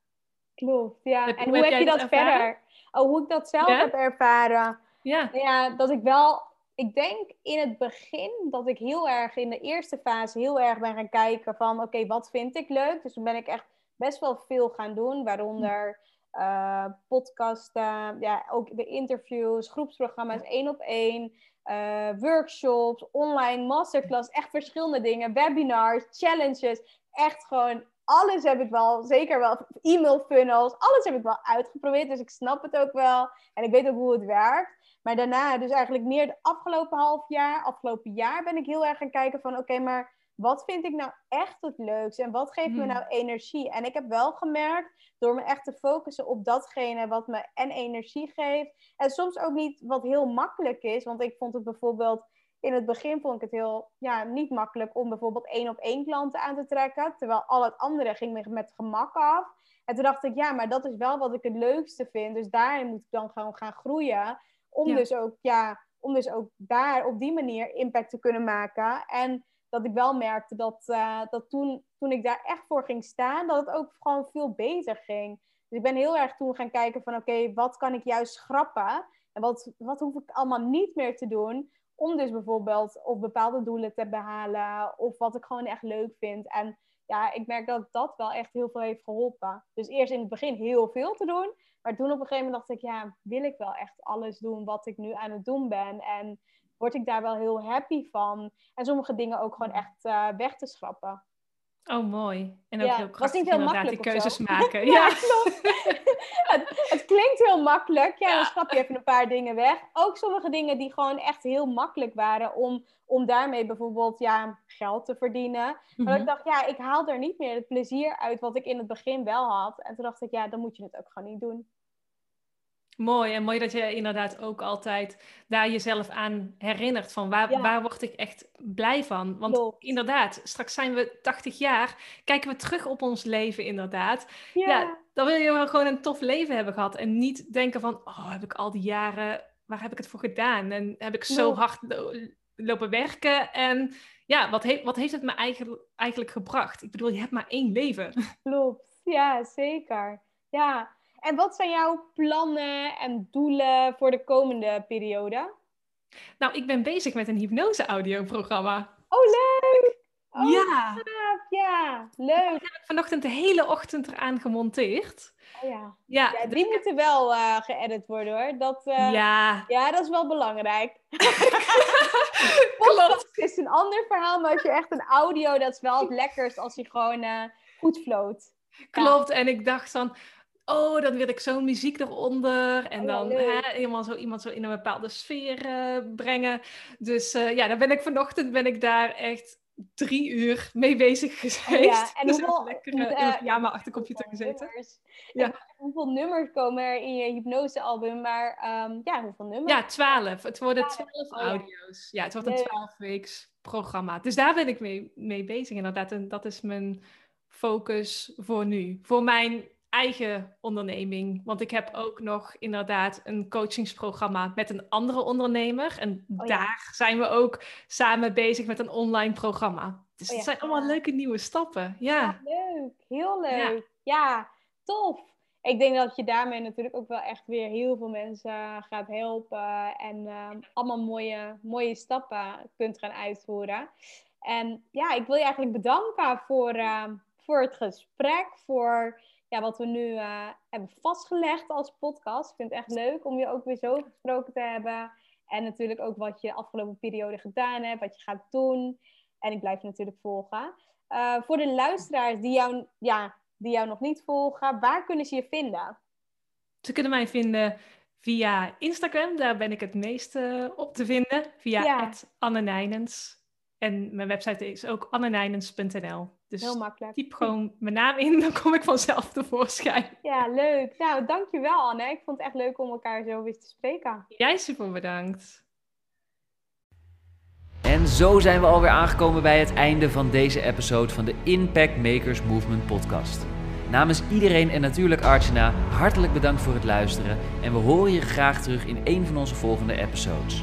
Klopt, ja. en hoe heb je dat verder? Oh, hoe ik dat zelf heb ervaren. Ja. ja, dat ik wel, ik denk in het begin dat ik heel erg in de eerste fase heel erg ben gaan kijken van oké, wat vind ik leuk? Dus toen ben ik echt best wel veel gaan doen, waaronder uh, podcasten, ja, ook de interviews, groepsprogramma's één op één, uh, workshops, online masterclass, echt verschillende dingen, webinars, challenges, echt gewoon alles heb ik wel, zeker wel, e-mail funnels, alles heb ik wel uitgeprobeerd. Dus ik snap het ook wel en ik weet ook hoe het werkt. Maar daarna, dus eigenlijk meer de afgelopen half jaar, afgelopen jaar ben ik heel erg gaan kijken van oké, maar wat vind ik nou echt het leukste en wat geeft me hmm. nou energie? En ik heb wel gemerkt, door me echt te focussen op datgene wat me en energie geeft. En soms ook niet wat heel makkelijk is, want ik vond het bijvoorbeeld in het begin vond ik het heel ja, niet makkelijk om bijvoorbeeld één op één klanten aan te trekken. Terwijl al het andere ging me met gemak af. En toen dacht ik, ja, maar dat is wel wat ik het leukste vind. Dus daarin moet ik dan gewoon gaan groeien. Om, dus, ook, ja, om dus ook daar op die manier impact te kunnen maken. En dat ik wel merkte dat, uh, dat toen, toen ik daar echt voor ging staan, dat het ook gewoon veel beter ging. Dus ik ben heel erg toen gaan kijken van oké, wat kan ik juist schrappen? En wat, wat hoef ik allemaal niet meer te doen? Om dus bijvoorbeeld op bepaalde doelen te behalen. Of wat ik gewoon echt leuk vind. En ja, ik merk dat dat wel echt heel veel heeft geholpen. Dus eerst in het begin heel veel te doen. Maar toen op een gegeven moment dacht ik, ja, wil ik wel echt alles doen wat ik nu aan het doen ben? En word ik daar wel heel happy van? En sommige dingen ook gewoon echt uh, weg te schrappen. Oh, mooi. En ook heel krachtig niet heel inderdaad die keuzes maken. (laughs) ja, ja. (laughs) het, het, klinkt heel makkelijk. Ja, dan schrap je even een paar dingen weg. Ook sommige dingen die gewoon echt heel makkelijk waren om, om daarmee bijvoorbeeld ja, geld te verdienen. Maar ik mhm. dacht, ja, ik haal er niet meer het plezier uit wat ik in het begin wel had. En toen dacht ik, ja, dan moet je het ook gewoon niet doen. Mooi en mooi dat je inderdaad ook altijd daar jezelf aan herinnert van waar, waar word ik echt blij van. Want inderdaad, straks zijn we 80 jaar, kijken we terug op ons leven inderdaad. Ja. dan wil je wel gewoon een tof leven hebben gehad en niet denken van, oh heb ik al die jaren, waar heb ik het voor gedaan? En heb ik zo hard lopen werken en ja, wat, heeft wat heeft het me eigenlijk, eigenlijk gebracht? Ik bedoel, je hebt maar één leven. Klopt, ja zeker. Ja, en wat zijn jouw plannen en doelen voor de komende periode? Nou, ik ben bezig met een hypnose-audioprogramma. Oh, leuk! Oh, ja. ja, leuk. Ik heb vanochtend de hele ochtend eraan gemonteerd. Oh, ja. Ja, ja, die moeten wel uh, geëdit worden hoor. Dat, uh, ja. ja, dat is wel belangrijk. (laughs) Klopt. Is een ander verhaal, maar als je echt een audio, dat is wel het lekkerst als hij gewoon uh, goed floot. Klopt, en ik dacht dan, oh, dan wil ik zo'n muziek eronder. En oh, dan hè, helemaal zo iemand zo in een bepaalde sfeer uh, brengen. Dus uh, ja, dan ben ik vanochtend ben ik daar echt drie uur mee bezig geweest. (laughs) Oh, ja. En (laughs) dus hoeveel, lekker uh, in mijn pyjama achter computer gezeten. Ja. hoeveel nummers komen er in je hypnosealbum? Maar um, ja, hoeveel nummers? Ja, twaalf. Het worden twaalf oh, audio's. Ja. het wordt een twaalf weeks programma. Dus daar ben ik mee, mee bezig inderdaad. En dat is mijn focus voor nu. Voor mijn eigen onderneming. Want ik heb ook nog inderdaad een coachingsprogramma met een andere ondernemer. En oh daar zijn we ook samen bezig met een online programma. Dus oh, het zijn allemaal leuke nieuwe stappen. Ja, ja leuk. Heel leuk. Ja. tof. Ik denk dat je daarmee natuurlijk ook wel echt weer heel veel mensen gaat helpen. En ehm, allemaal mooie, mooie stappen kunt gaan uitvoeren. En ja, ik wil je eigenlijk bedanken voor, ehm, voor het gesprek. Voor ja, wat we nu uh, hebben vastgelegd als podcast. Ik vind het echt leuk om je ook weer zo gesproken te hebben. En natuurlijk ook wat je de afgelopen periode gedaan hebt, wat je gaat doen. En ik blijf je natuurlijk volgen. Uh, voor de luisteraars die jou, ja, die jou nog niet volgen, waar kunnen ze je vinden? Ze kunnen mij vinden via Instagram. Daar ben ik het meest uh, op te vinden. Via ja. Anne Nijnens. En mijn website is ook annenijnens.nl. Dus Heel makkelijk. typ gewoon mijn naam in, (laughs) dan kom ik vanzelf tevoorschijn. Ja, leuk. Nou, dankjewel Anne. Ik vond het echt leuk om elkaar zo weer te spreken. Jij super bedankt. En zo zijn we alweer aangekomen bij het einde van deze episode van de Impact Makers Movement podcast. Namens iedereen en natuurlijk Archana, hartelijk bedankt voor het luisteren en we horen je graag terug in een van onze volgende episodes.